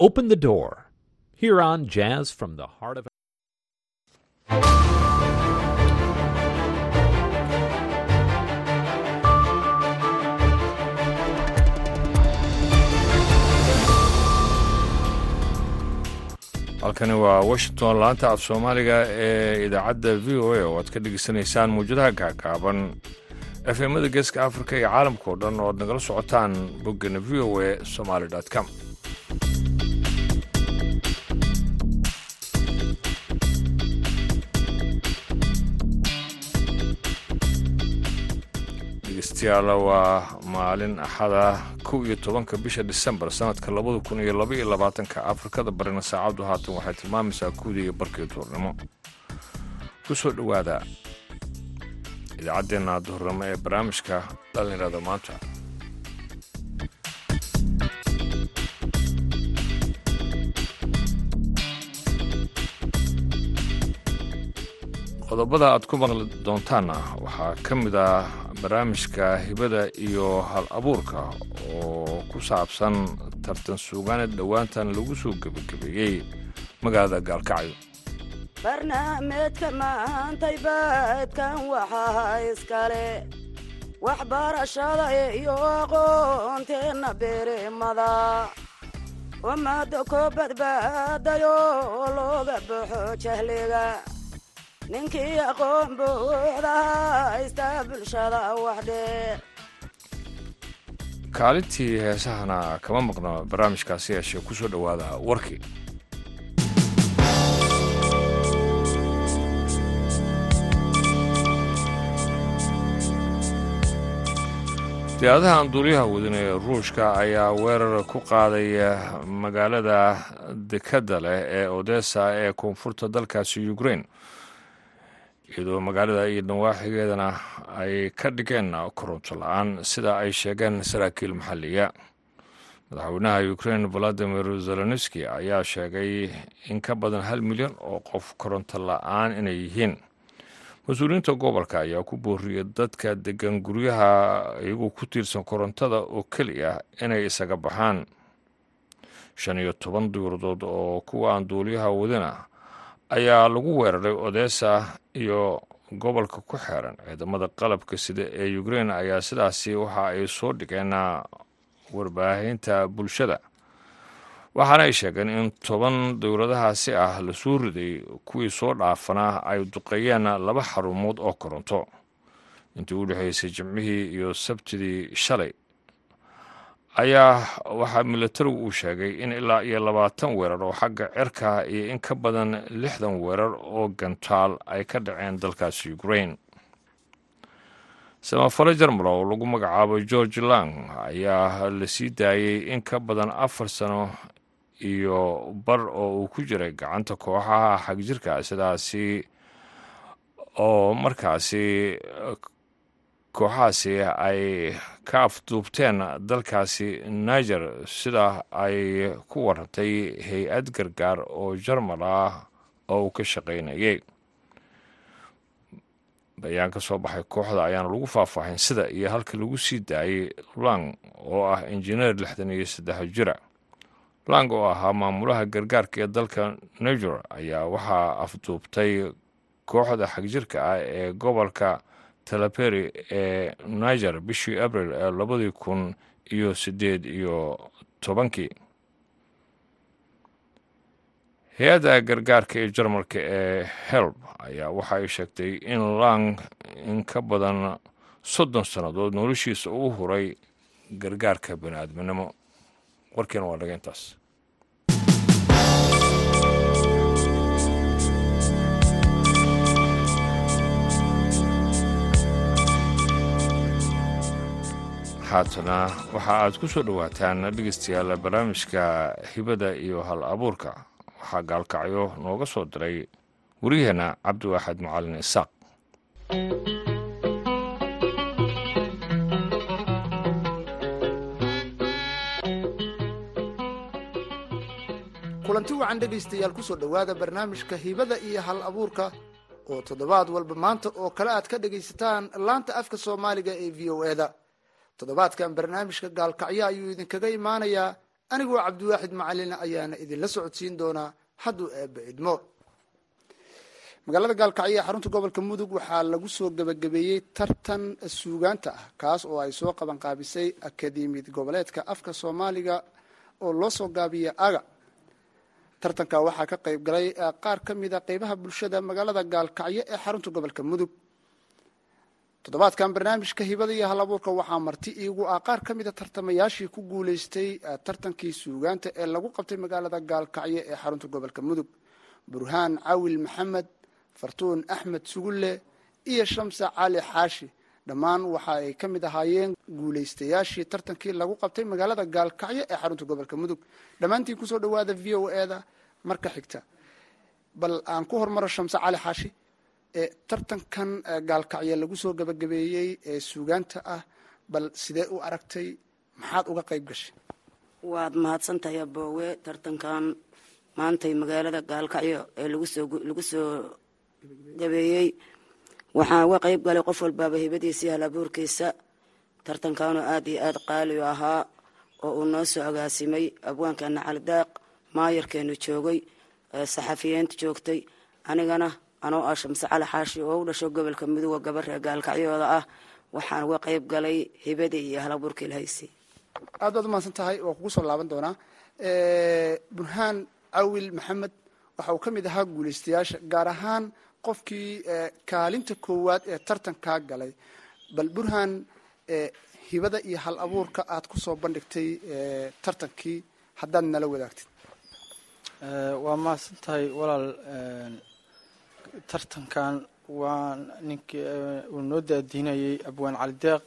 Open the Door, here on Jazz from the Heart of halkani waa washington laanta af soomaaliga ee idaacadda v o a oo aad ka dhegeysanaysaan muwjadaha gaagaaban efemada geeska afrika iyo caalamka oo dhan oo aad nagala socotaan boggana v o a somaly com dhegeystayaal waa maalin axada kow iyo tobanka bisha disembar sanadka labada kun iyo laba iyo labaatanka afrikada barina saacaddu haatan waxay tilmaamaysaa kuwda iyo barkii duhurnimo. Ku soo dhowaada idaacaddeenna duhurnimo ee barnaamijka dhallinyarada maanta. Qodobada aad ku maqli doontaanna waxaa ka mid ah barnaamijka hibada iyo hal abuurka oo ku saabsan tartan suugaaned dhowaantan lagu soo gebagabeeyey. Magaalada gaalkacyo. Barnaamijka maantay baadkan waxaa iskale waxbarashada iyo aqoonteenna berimada ummada ko badbaadayo looga baxo jahliga ninkii aqoon buuxda haysta bulshada waxdheer kaalintii heesahana kama maqno barnaamijkaasi yeeshee ku soo dhowaada warkii diyaadaha anduuryaha wadin ee ruushka ayaa weerar ku qaaday magaalada dekadda leh ee odessa ee koonfurta dalkaasi ukrain iyadoo magaalada iyo dhawaaxigeedana ay ka dhigeen koronto la'aan sida ay sheegeen saraakiil maxalliya madaxweynaha ukrain valadimir zelenski ayaa sheegay in ka badan hal milyan oo qof koronto la'aan inay yihiin. Mas'uuliyiinta gobolka ayaa ku booriyay dadka degan guryaha iyagoo ku tiirsan korontada oo keliya inay isaga baxaan. Shan iyo toban diwradood oo kuwa aan duuliyaha wadina ayaa lagu weeraray odessa iyo gobolka ku xeeran. Ciidamada qalabka sida ee ukrain ayaa sidaasi waxa ay soo dhigeen warbaahinta bulshada. Waxaana ay sheegeen in toban dowladahaasi ah la soo riday kuwii soo dhaafana ay duqeeyeen laba xarumood oo koronto. Intii u dhexaysay jimcihii iyo sabtidii shalay ayaa waxaa milatarigu uu sheegay in ilaa iyo labaatan weerar oo xagga cirka iyo in ka badan lixdan weerar oo gantaal ay ka dhaceen dalkaasi ukrain samafale jarmal oo lagu magacaabo george lang ayaa la sii daayey in ka badan afar sano iyo bar oo uu ku jiray gacanta kooxaha xagjirka sidaasi oo markaasi kooxahaasi ay ka afduubteen dalkaasi niger. Sida ay ku warantay hay'ad gargaar oo jarmal ah oo uu ka shaqaynayay bayaan ka soo baxay kooxda ayaana lagu faahfaahin sida iyo halka lagu sii daayey lang oo ah injineer lixdan iyo saddex jira lang oo ahaa maamulaha gargaarka ee dalka niger ayaa waxaa afduubtay kooxda xagjirka ah ee gobolka talaberi ee niger bishii abril ee labadii kun iyo siddeed iyo tobankii. Hay'adda gargaarka ee jarmalka ee helb ayaa waxa ay sheegtay in lang in ka badan soddon sannadood noloshiisa uu huray gargaarka bani aadminimo warkiina waa dhaga haatana. Waxa aad ku soo dhowaataan dhegeystayaal barnaamijka hibada iyo hal abuurka. Waxaa gaalkacyo nooga soo diray wariyaheenna cabdiwaaxid macalin isaaq. Kulanti wacan dhegaystayaal ku soo dhowaada barnaamijka hibada iyo hal abuurka oo toddobaad walba maanta oo kale aad ka dhegaysataan laanta afka soomaaliga ee v o e da toddobaadkan barnaamijka gaalkacyo ayuu idinkaga imaanayaa. Anigoo cabdiwaaxid macalina ayaana idinla socodsiin doonaa hadduu eebba idmo. Magaalada gaalkacyo ee xarunta gobolka mudug waxaa lagu soo gebagabeeyey tartan suugaanta ah kaas oo ay soo qabanqaabisay akademiyad goboleedka afka soomaaliga oo loo soo gaabiya aga. Tartanka waxaa ka qayb galay qaar ka mida qeybaha bulshada magaalada gaalkacyo ee xarunta gobolka mudug toddobaadkan barnaamijka hibada iyo hal abuurka waxaa marti iigu ah qaar ka mida tartamayaashii ku guuleystay tartankii suugaanta ee lagu qabtay magaalada gaalkacyo ee xarunta gobolka mudug. Burhaan cawil maxamed fartuun axmed sugulle iyo shamsa cali xaashi. Dhammaan waxa ay ka mid ahaayeen guulaystayaashii tartankii lagu qabtay magaalada gaalkacyo ee xarunta gobolka mudug. Dhammaantiin ku soo dhawaada v o eda marka xigta. Bal aan ku hormaro shamse cali xaashi tartankan gaalkacyo lagu soo gabagabeeyey ee suugaanta ah bal sidee u aragtay? Maxaad uga qayb gashay? Waad mahadsantahay aboowe tartankan maantay magaalada gaalkacyo ee lagu soo gabeeyey. Waxaan uga qayb galay qof walbaaba hibadiisa iyo halabuurkiisa tartankanoo aada iyo aada qaali u ahaa oo uu noo soo agaasimay abwaankeena calidaaq maayarkeenu joogay saxafiyiinta joogtay. Anigana anoo ah shamse cali xaashi oo u dhasho gobolka midooda gabaree gaalkacyooda ah. Waxaan uga qayb galay hibadii iyo halabuurkii lahaysay aad baad umahadsan tahay waa kugu soo laaban doonaa. Burhaan cawil maxamed waxa uu ka mid ahaa guulaystayaasha gaar ahaan qofkii kaalinta koowaad ee tartankaa galay. Bal burhaan hibada iyo hal abuurka aad ku soo bandhigtay tartankii haddaad nala wadaagtid. Waa mahadsan tahay walaal tartankan waa ninkii uu noo daadiinayay abwaan cali deeq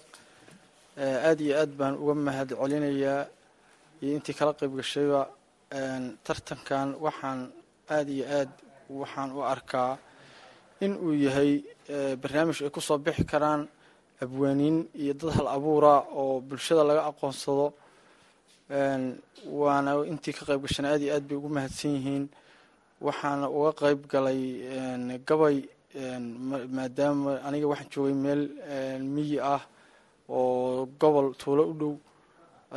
aada iyo aad baan uga mahad celinayaa iyo intii kala qayb gashayba tartankan waxaan aada iyo aad waxaan u arkaa in uu yahay barnaamij ay ku soo bixi karaan abwaaniin iyo dad hal abuura oo bulshada laga aqoonsado. Waana intii ka qayb gashana aad iyo aad bay ugu mahadsan yihiin waxaana uga qayb galay gabay maadaama aniga waxaan joogay meel miyi ah oo gobol tuulo u dhow.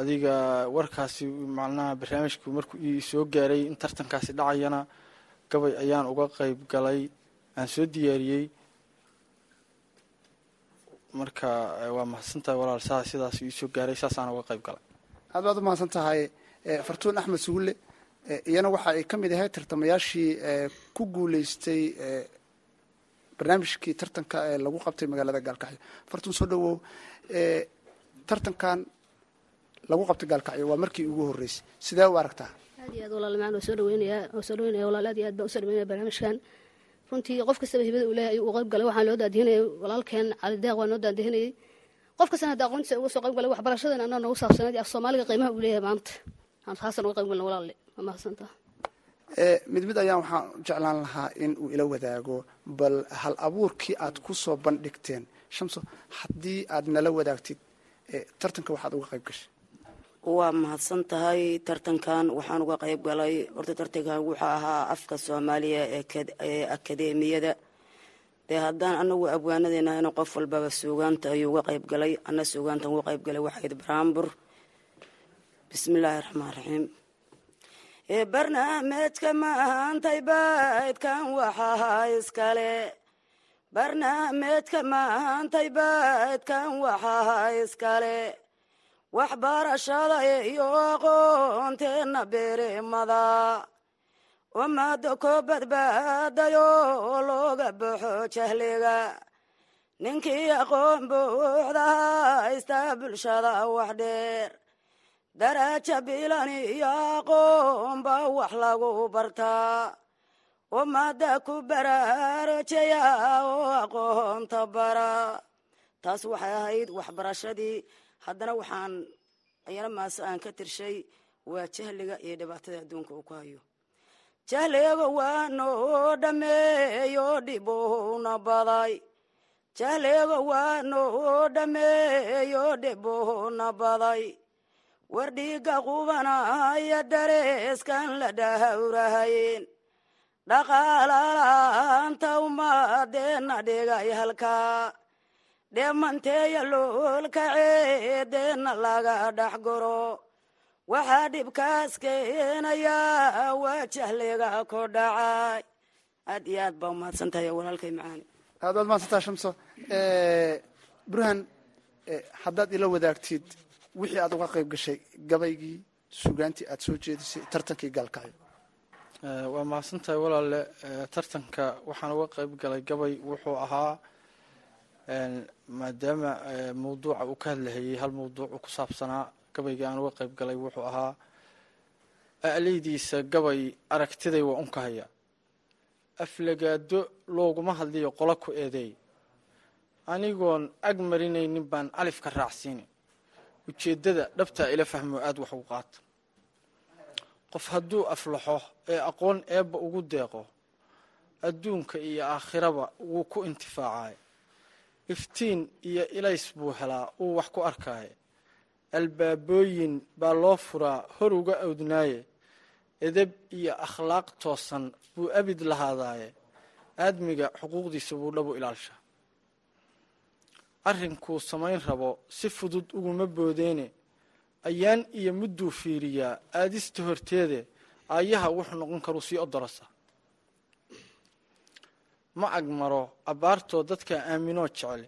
Adiga warkaasi macnaha barnaamijku markuu ii soo gaaray in tartankaasi dhacayana gabay ayaan uga qayb galay aan soo diyaariyey. Marka waa mahadsantahay walaal saa sidaas iisoo gaaray saasaan uga qayb galay. Aad baad u mahadsan tahay fartuun axmed sugulle iyana waxa ay ka mid ahayd tartamayaashii ku guuleystay barnaamijkii tartanka ee lagu qabtay magaalada gaalkacyo. Fartuun soo dhawow tartankan lagu qabtay gaalkacyo waa markii ugu horreysay. Sidee u aragtaa? Aad iyo aad walaal macaan waa soo dhaweynayaa waa soo dhaweynaya walaal aad iyo aad baa u soo dhaweynaya barnaamijkan. Runtii qof kastaba hibada uu leeyahay ayuu u qayb galay waxaan loo daadihinayay walaalkeen cali waa noo daadihinayay qof kastana hadda aqoontiisa uga soo qayb galay waxbarashadan anaa noogu saabsaneed af soomaaliga qiimaha uu leeyahay maanta mahadsantaa? Mid mid ayaan waxaan jeclaan lahaa in uu ila wadaago bal hal abuurkii aad ku soo bandhigteen shamso haddii aad nala wadaagtid tartanka waxaad uga qayb gashay? Waa mahadsan tahay tartankan waxaan uga qayb galay. Horta tartankan wuxuu ahaa afka soomaaliya ee akadeemiyada dee haddaan anagu abwaanadeena in qof walbaba suugaanta ayuu uga qayb galay ana suugaantan uga qayb galay waxayd baraambur bismi illaahi raxmaan raxiim barnaamijka maantay baydkan waxaa iskale. Barnaamijka maantay baydkan waxaa iskale. Waxbarashada iyo aqoonteena berimada ummada ko badbaadayo looga baxo jahliga. Ninkii aqoon buuxda haysta bulshada wax dheer daraja bilan iyo aqoonba wax lagu bartaa ummada ku baraarujaya oo aqoonta bara. Taas waxay ahayd waxbarashadii. Haddana waxaan ayana maase aan ka tirshay waa jahliga iyo dhibaatada adduunka uu ku hayo. Jahliga waa noo dhameeyo dhibuuna baday. Jahliga waa noo dhameeyo dhibuuna baday wardhiiga qubanaya dareeskan la dhahawrahayn dhaqaalalaanta ummadeena dhigay halkaa dheemanteeya loolka ceedeena laga dhex goro. Waxaa dhibkaas keenayaa waa jahliga ku dhacay aad iyo aad baa umahadsan tahay walaalkay macaani aad baad mahadsantaa shamso. Burhan haddaad ila wadaagtid wixii aad uga qayb gashay gabaygii sugaantii aad soo jeedisay tartankii gaalkacyo waa mahadsantahay walaale. Tartanka waxaan uga qayb galay gabay wuxuu ahaa maadaama mawduuca uu ka hadlahayey hal mawduuc uu ku saabsanaa gabaygii aan uga qayb galay wuxuu ahaa a'leydiisa gabay aragtiday waa unka haya. Aflagaado looguma hadliyo qola ku eedeey anigoon ag marinaynin baan alifka raacsiini ujeeddada dhabtaa ila fahmo aada wax u qaata qof hadduu aflaxo ee aqoon eebba ugu deeqo adduunka iyo aakhiraba wuu ku intifaacay. Iftiin iyo ilays buu helaa uu wax ku arkaaye. Albaabooyin baa loo furaa hor uga awdnaaye. Edeb iyo akhlaaq toosan buu abid lahaadaaye. Aadmiga xuquuqdiisa buu dhabu ilaalsha arrinkuu samayn rabo si fudud uguma boodeene. Ayaan iyo mudduu fiiriyaa aadista horteede aayaha wuxuu noqon karuu sii odorasa. Ma agmaro abbaartoo dadka aaminoo jecel.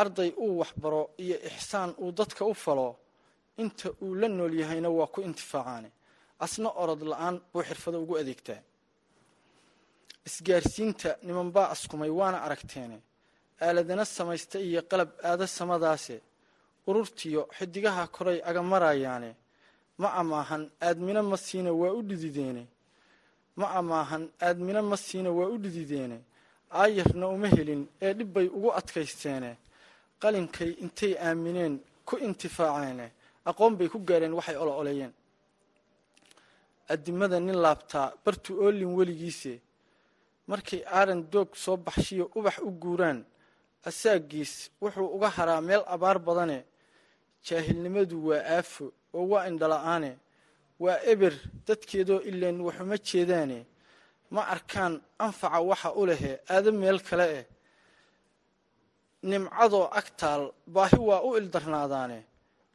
Arday uu waxbaro iyo ixsaan uu dadka u falo inta uu la nool yahayna waa ku intifaacaane asna orod la'aan buu xirfado ugu adeegtaa. Isgaarsiinta nimanbaa askumay waana aragteene aaladana samaysta iyo qalab aada samadaase ururtiyo xidigaha koray aga marayaane. Ma amaahan aadmina ma siina waa u dhidideene ma amaahan aadmina ma siina waa u dhidideene aayarna uma helin ee dhib bay ugu adkaysteene. Qalinkay intay aamineen ku intifaaceene. Aqoon bay ku gaareen waxay olo oleeyeen adimada nin laabtaa bartu oolin weligiise. Markay aaran doog soo baxshiyo ubax u guuraan asaagiis wuxuu uga haraa meel abaar badane. Jaahilnimadu waa aafo oo waa indhala-aane waa eber dadkeedoo ileen waxuma jeedaane. Ma arkaan anfaca waxa u lehe aada meel kale eh. Nimcadoo agtaal baahi waa u ildarnaadaane.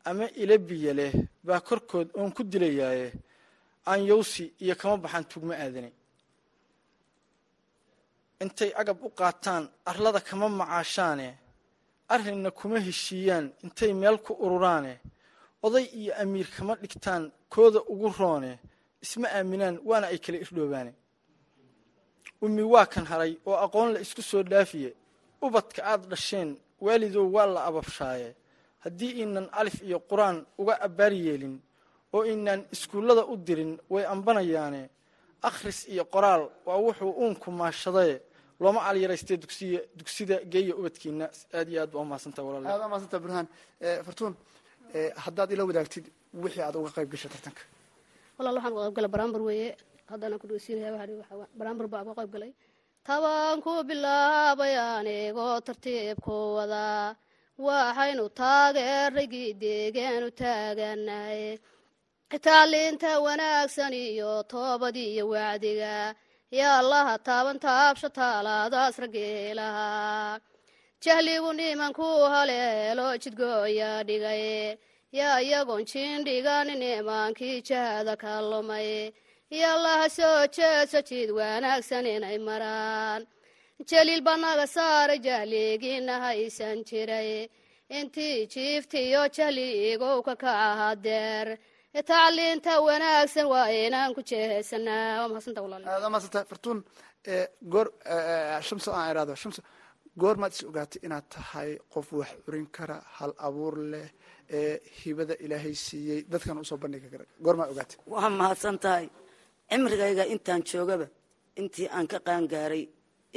Ama ila biyo leh baa korkood oon ku dilayaaye. Aan yowsi iyo kama baxaan tugma aadane intay agab u qaataan arlada kama macaashaane arrinna kuma heshiiyaan intay meel ku ururaane oday iyo amiir kama dhigtaan kooda ugu roone isma aaminaan waana ay kala irdhoobaane. Ummi waa kan haray oo aqoon la isku soo dhaafiye ubadka aad dhasheen waalidow waa la ababshaaye. Haddii iinan alif iyo qur'aan uga abbaar yeelin oo inaan iskuullada u dirin way ambanayaane akhris iyo qoraal waa wuxuu uunku maashadaye looma alyaraystee dugsiya dugsida geeya ubadkiina aad iyo aad baa umahadsanta walaal aad umahadsanta burhaan fartuun haddaad ila wadaagtid wixii aad uga qayb gashay tartanka? Walaal waxaan uga qayb galay baraambar weeye. Haddana ku dhegeysiinaya baraambar baa uga qayb galay. Tabaan ku bilaabay anigoo tartiibku wadaa waxaynu taageeraygii deegaanu taaganahay tacliinta wanaagsan iyo toobadii iyo wacdiga. Yaa laha taaban taabsha taalaadaas rageelahaa jahligu nimanku haleelo jidgooya dhigay. Yaa iyagoon jiindhigan nimaankii jahada ka lumay. Yaa laha soo jeeso jid wanaagsan inay maraan. Jaliil baa naga saaray jahligiina haysan jiray. Intii jiiftiyo jahligow ka kaca hadeer tacliinta wanaagsan waa inaan ku jeesanaa waa mahadsantaa walaal? Aad umahadsanta fartuun goor shamso aan iraado shamso goor maad is ogaatay inaad tahay qof wax curin kara hal abuur leh ee hibada ilaahay siiyey. Dadkan u soo bandhigi kara goor maad ogaatay. Waa mahadsan tahay cimrigayga intaan joogaba intii aan ka qaangaaray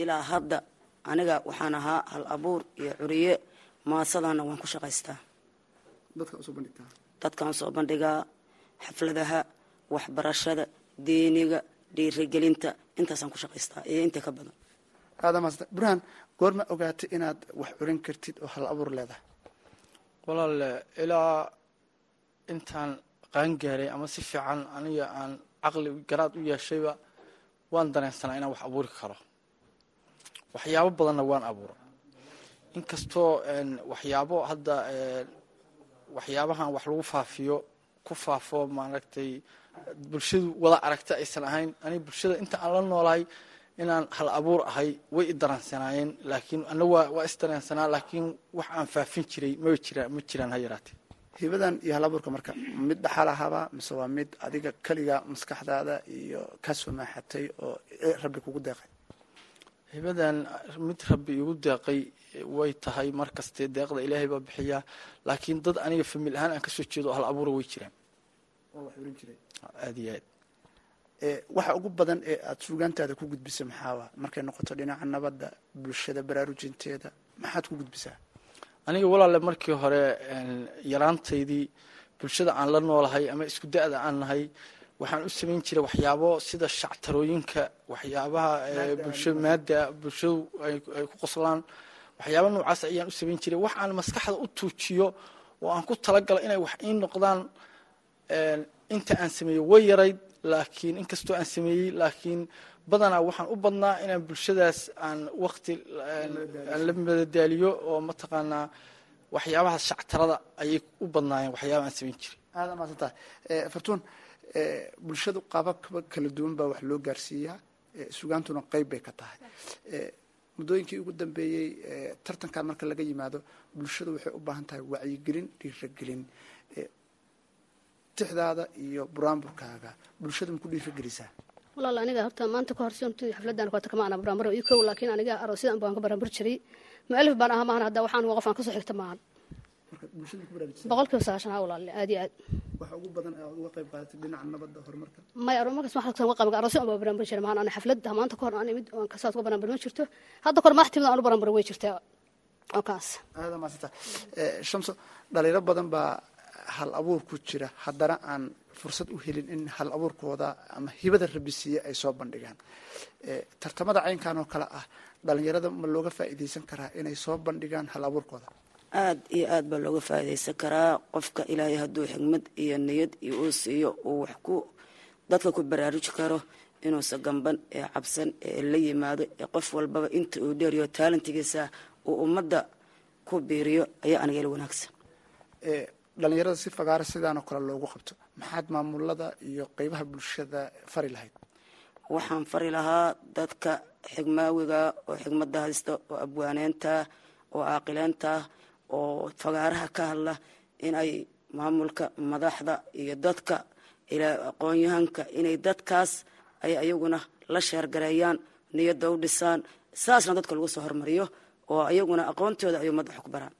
ilaa hadda aniga waxaan ahaa hal abuur iyo curiye. Maasadana waan ku shaqaystaa. Dadkan u soo bandhigtaa? Dadkaan soo bandhigaa xafladaha waxbarashada deeniga dhiirigelinta. Intaasaan ku shaqaystaa iyo inta ka badan. Aada mahadsanta burhaan goor ma ogaatay inaad wax curin kartid oo hal abuur leedahay? Walaale ilaa intaan qaangaaray ama si fiican aniga aan caqli garaad u yeeshayba waan dareensanaa inaan wax abuuri karo. Waxyaabo badanna waan abuura inkastoo waxyaabo hadda waxyaabahan wax lagu faafiyo ku faafo maaragtay bulshadu wada aragta aysan ahayn. Aniga bulshada inta aan la noolahay inaan hal abuur ahay way i laakiin ana waa isdareensanaa laakiin wax aan faafin jiray ma jiraan ma jiraan ha yaraatee. Hibadan iyo hal abuurka marka mid dhaxal ahaba mise waa mid adiga keliga maskaxdaada iyo ka soo maaxatay oo rabbi kugu deeqay? Hibadan mid rabbi igu deeqay way tahay mar kaste deeqda ilaahay baa bixiyaa. Laakiin dad aniga famil ahaan aan ka soo jeedo hal abuura way jiraan aada iyo aad. Waxa ugu badan ee aada suugaantaada ku gudbisa maxaaba markay noqoto dhinaca nabadda bulshada baraarujinteeda maxaad ku gudbisaa aniga walaale markii hore yaraantaydii bulshada aan la noolahay ama isku da-da aan nahay waxaan u samayn jiray waxyaabo sida shactarooyinka waxyaabaha bulsha maada bulshadu ay ku qoslaan waxyaaba noocaas ayaan u samayn jiray. Wax aan maskaxda u tuujiyo oo aan ku talagalo inay wax ii noqdaan inta aan sameeyey way yarayd laakiin inkastoo aan sameeyey laakiin badanaa waxaan u badnaa inaan bulshadaas aan wakti aan la madadaaliyo oo mataqaanaa waxyaabaha shactarada ayay u badnaayeen waxyaaba aan samayn jiray. Aada maadsantaha fartuun bulshadu qaababkaba kala duwan baa wax loo gaarsiiyaa. Sugaantuna qeyb bay ka tahay muddooyinkii ugu dambeeyey tartankan marka laga yimaado bulshadu waxay u baahan tahay wacyigelin dhiiragelin tixdaada iyo buraanburkaaga. Bulshada ma ku dhiiragelisaa walaal aniga horta maanta ka horsi unti xafladan kota kama ana baraambaro ii kow laakiin aniga aroosyada baan ka baraambur jiray. Mualif baan ahaa maahan hadda waxaan qof aan ka soo xigta maahan boqol kiiba sagaashan walaal aad iyo aad. Waxa ugu badan aad uga qayb qaadatay dhinaca nabadda horumarka. May aro markaas waxaan ka soo qaban aroosyo aan baraambur jiray. Maahan ana xaflad maanta ka hor aan imid aan kasaad uga ma jirto. Hadda kahor madaxtimada aan u baraambur way jirtaa oo kaas. Aada maasanta shamso dhaliilo badan baa hal abuur ku jira. Haddana aan fursad u helin in hal abuurkooda ama hibada rabisiiye ay soo bandhigaan. Tartamada caynkan oo kale ah dhalinyarada ma looga faa'iidaysan karaa inay soo bandhigaan hal abuurkooda aada iyo aad baa looga faa'iidaysan karaa qofka ilaahay hadduu xigmad iyo niyad iyo uu siiyo uu wax ku dadka ku baraaruji karo inuusa gamban ee cabsan ee la yimaado ee qof walbaba inta uu dheeriyo taalantigiisa uu ummadda ku biiriyo ayaa aniga ila wanaagsan. Dhalinyarada si fagaara sidaanoo kale loogu qabto maxaad maamulada iyo qeybaha bulshada fari lahayd? Waxaan fari lahaa dadka xigmaawiga oo xigmada haysta oo abwaaneynta oo caaqileynta oo fagaaraha ka hadla inay maamulka madaxda iyo dadka aqoon-yahanka inay dadkaas ay ayaguna la sheergareeyaan niyadda u dhisaan saasna dadka lagu soo hormariyo oo ayaguna aqoontooda ayuu madaxa ku baraan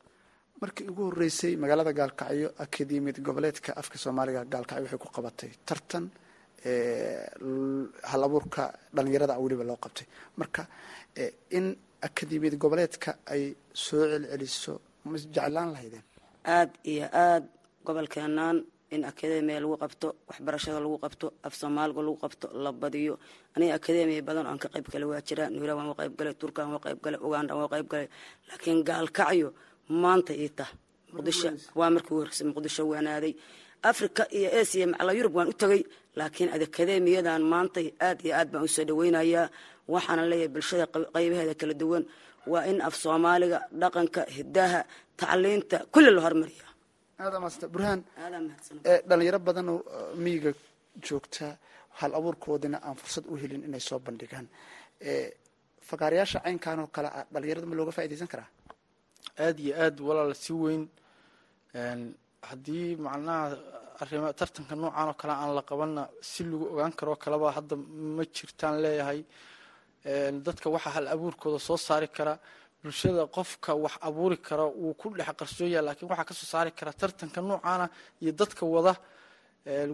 markii ugu horeysay magaalada gaalkacyo akademiyad goboleedka afka soomaaliga gaalkacyo waxay ku qabatay tartan hal abuurka dhalinyarada weliba loo qabtay. Marka in akademiyad goboleedka ay soo celceliso ma lahaydeen? Aada iyo aada gobolkeenaan in akademiya lagu qabto waxbarashada lagu qabto af soomaaliga lagu qabto la badiyo. Aniga akademiya badan aan ka qayb galay waa jiraa nuuraan waan qayb galay turkan waa qayb galay uganda waa qayb galay. Laakiin gaalkacyo maanta ii tah. Muqdisho waa markii ugu muqdisho waanaaday africa iyo asia macala yurub waan u tegay laakiin akademiyadan maanta aad iyo aad baan u soo dhaweynayaa waxaana leeyahay bulshada qaybaheeda kala duwan waa in af soomaaliga dhaqanka hidaha tacliinta kulli la hormariya burhaan dhalinyaro badanoo miyiga joogta hal abuurkoodina aan fursad u helin inay soo bandhigaan. Fagaarayaasha caynkan oo kale ah dhalinyarada ma looga faaidaysan karaa? Aada iyo aad walaal si weyn haddii macnaha arima tartanka noocan oo kale aan la qabanna si lagu ogaan karoo kaleba hadda ma jirtaan leeyahay dadka waxaa hal abuurkooda soo saari kara bulshada qofka wax abuuri kara wuu ku dhex qarsooya laakiin waxaa ka soo saari kara tartanka noocaana iyo dadka wada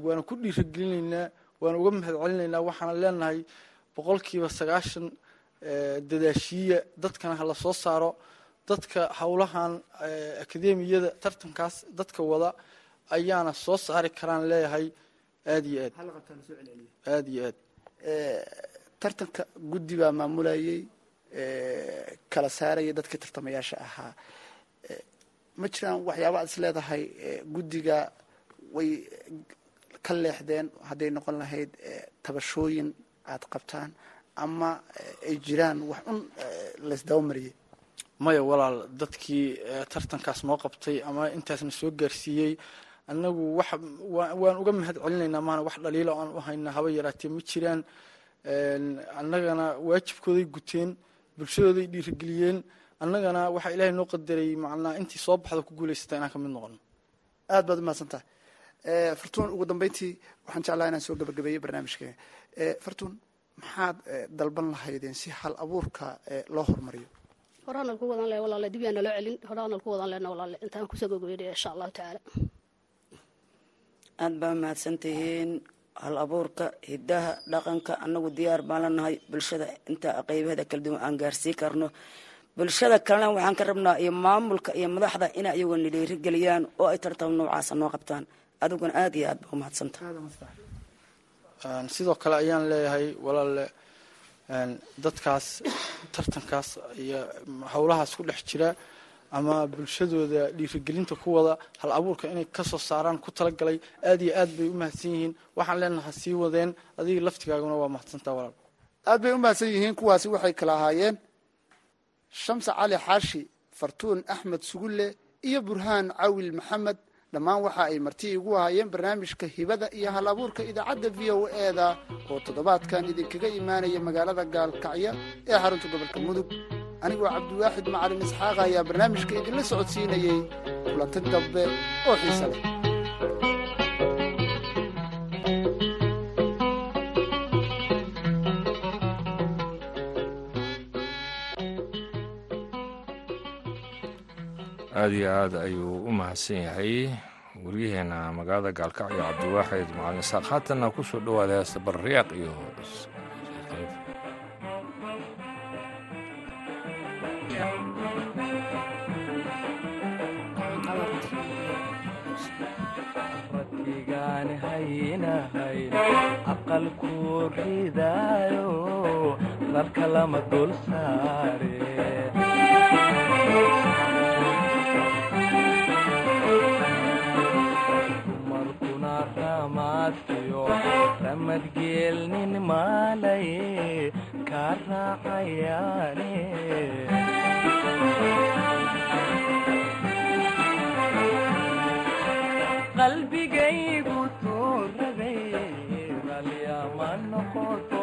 waana ku dhiiragelinaynaa waana uga mahad celinaynaa waxaana leenahay boqolkiiba sagaashan dadaashiiya dadkana hala soo saaro. Dadka howlahan akademiyada tartankaas dadka wada ayaana soo saari karaan leeyahay aada iyo aad. Aada iyo aad tartanka guddi baa maamulayay kala saaraya dadkii tartamayaasha ahaa. Ma jiraan waxyaaba aad is leedahay guddiga way ka leexdeen hadday noqon lahayd tabashooyin aad qabtaan ama ay jiraan wax un laysdaba mariyay. Maya walaal dadkii tartankaas noo qabtay ama intaasna soo gaarsiiyey annagu wax waan uga mahad celinaynaa maana wax dhaliilo aan u haynaa haba yaraatee ma jiraan annagana waajibkooday guteen bulshadooday dhiirigeliyeen annagana waxaa ilaahay noo qadaray macnaa intii soo baxda ku guulaysata inaan ka mid noqono aad baad umahadsantaha fartuun ugu dambeyntii waxaan jeclaha inaan soo gabagabeeyo barnaamijkeena fartuun maxaad dalban lahaydeen si hal abuurka loo horumariyo? Horaanal ku wadan le walaale dib yaa naloo celin. Horaanal ku wadan lena walaale intaan ku soo gogoynaya insha allahu tacaala. Aada baa mahadsantihiin hal abuurka hidaha dhaqanka anagu diyaar baan lanahay bulshada inta qeybaheeda kala duwan aan gaarsii karno. Bulshada kalena waxaan ka rabnaa iyo maamulka iyo madaxda inay iyaguna dhiirigeliyaan oo ay tartan noocaasa noo qabtaan. Adiguna aada iyo aad baa umahadsanta sidoo kale ayaan leeyahay walaale dadkaas tartankaas iyo howlahaas ku dhex jira ama bulshadooda dhiirigelinta ku wada hal abuurka inay ka soo saaraan ku talagalay aad iyo aad bay u mahadsan yihiin. Waxaan leenaha sii wadeen adiga laftigaaguna waa mahadsantaa walaal. Aad bay u mahadsan yihiin kuwaasi waxay kala ahaayeen shamse cali xaashi fartuun axmed sugulle iyo burhaan cawil maxamed. Dhammaan waxa ay marti igu ahaayeen barnaamijka hibada iyo hal abuurka idaacadda v o eda oo toddobaadkan idinkaga imaanaya magaalada gaalkacyo ee xarunta gobolka mudug anigoo cabdiwaaxid macalin isxaaqa ayaa barnaamijka idinla socodsiinayey kulanti dambe oo xiise leh. Aada iyo aad ayuu u mahadsan yahay. Waryaheena magaalada gaalkacyo cabdiwaaxid macalin isaaq haatanna ku soo dhowaada heesta barriyaaq iyo lama dul saare dumarkuna ramaadkiyo ramadgeelnin maalaye kaa qalbigaygu tuurabay ralyama noqoto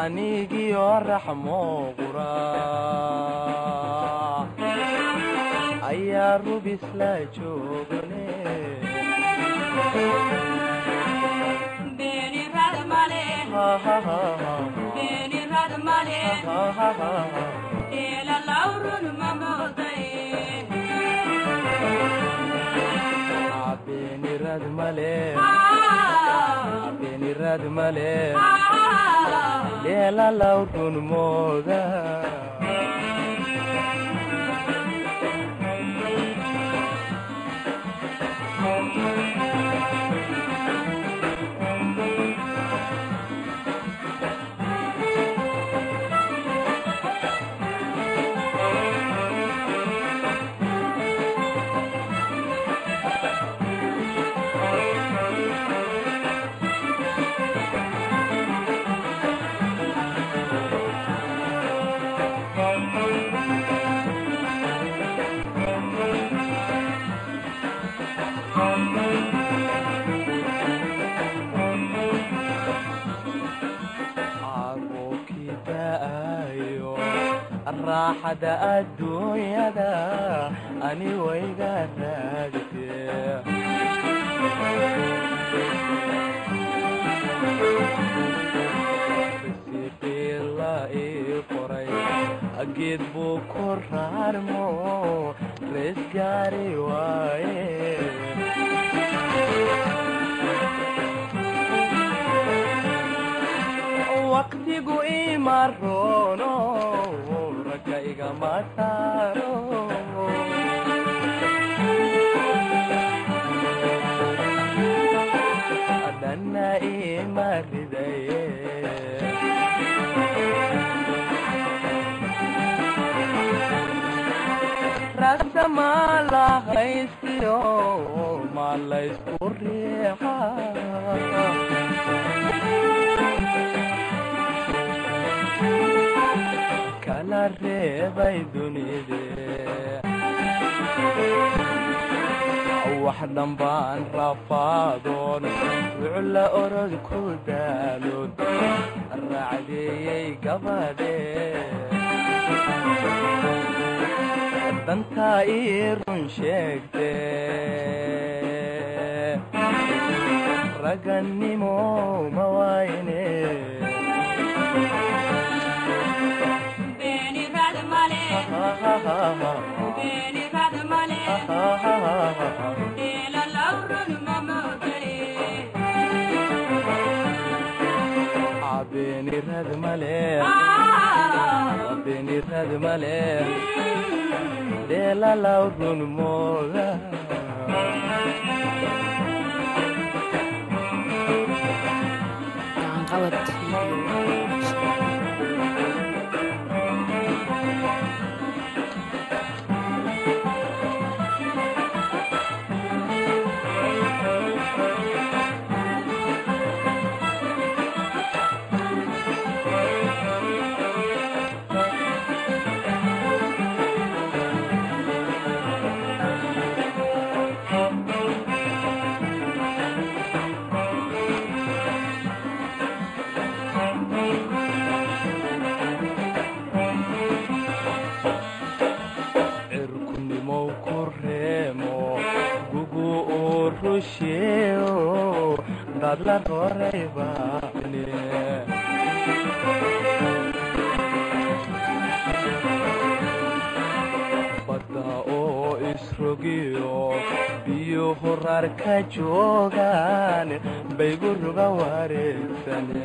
anigiyo raxmo qura ayaa rubis la joogane beenirad male beenirad male leela lawrun mooda raaxada adduunyada ani wayga raagte sibiila ii qoray ageed buu ku raarmo reesgaari waaye waqtigu imaroono ragga igama saaro dhanna ima ridaye ragda maa la haystiyo maa laysku riixa kala reebay dunide. Wax dhambaan rafaadoon wucla orod ku daaloon raacdeeyey gabadhe. Dantaa ii run sheegte ragannimo ma wayne badda oo isrogiyo biyo horar ka joogaan baygu ruga wareegsane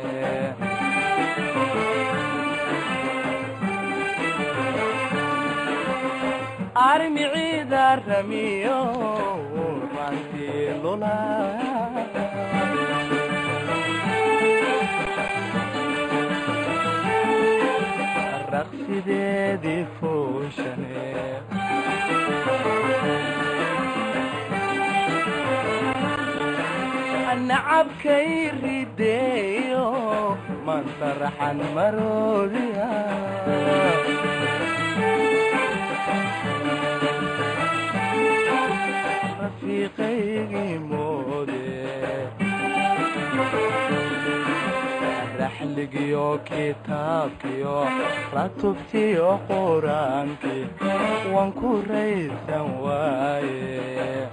armiciida ramiyo rantii lula raqsideedii fooshane nacabkay rideeyo mantaraxan maroodiya raxligiyo kitaabkiyo ratubtiyo quraankii waan ku raysan waaye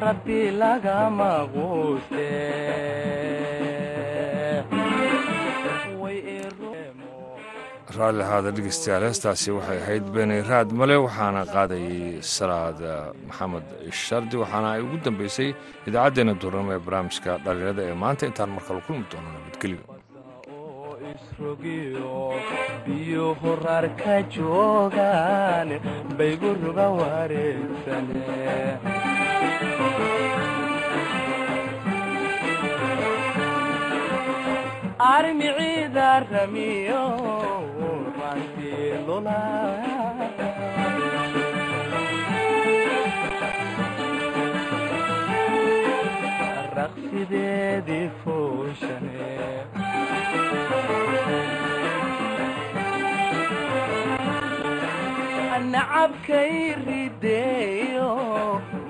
rabbi lagama quuste raalli ahaada dhegeystayaal heestaasi waxay ahayd beni raad male waxaana qaadayay salaad maxamed shardi waxaana ay ugu dambeysay idaacaddeenna duurnimo ee barnaamijka dhallinyarada ee maanta. Intaan markale kulmi doono nabadgelyo ramiyo nacabkay rideeyo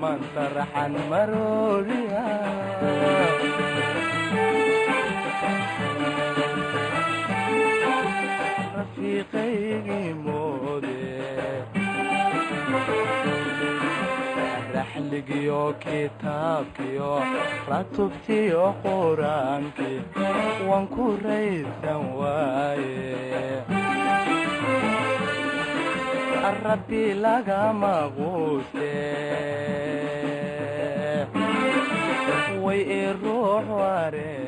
mantaraxan maroodiya rafiiqaygii moode raxligiyo kitaabkiyo ratubtiyo quraankii waan ku raysan waaye rabbi lagama quuste way i ruux waree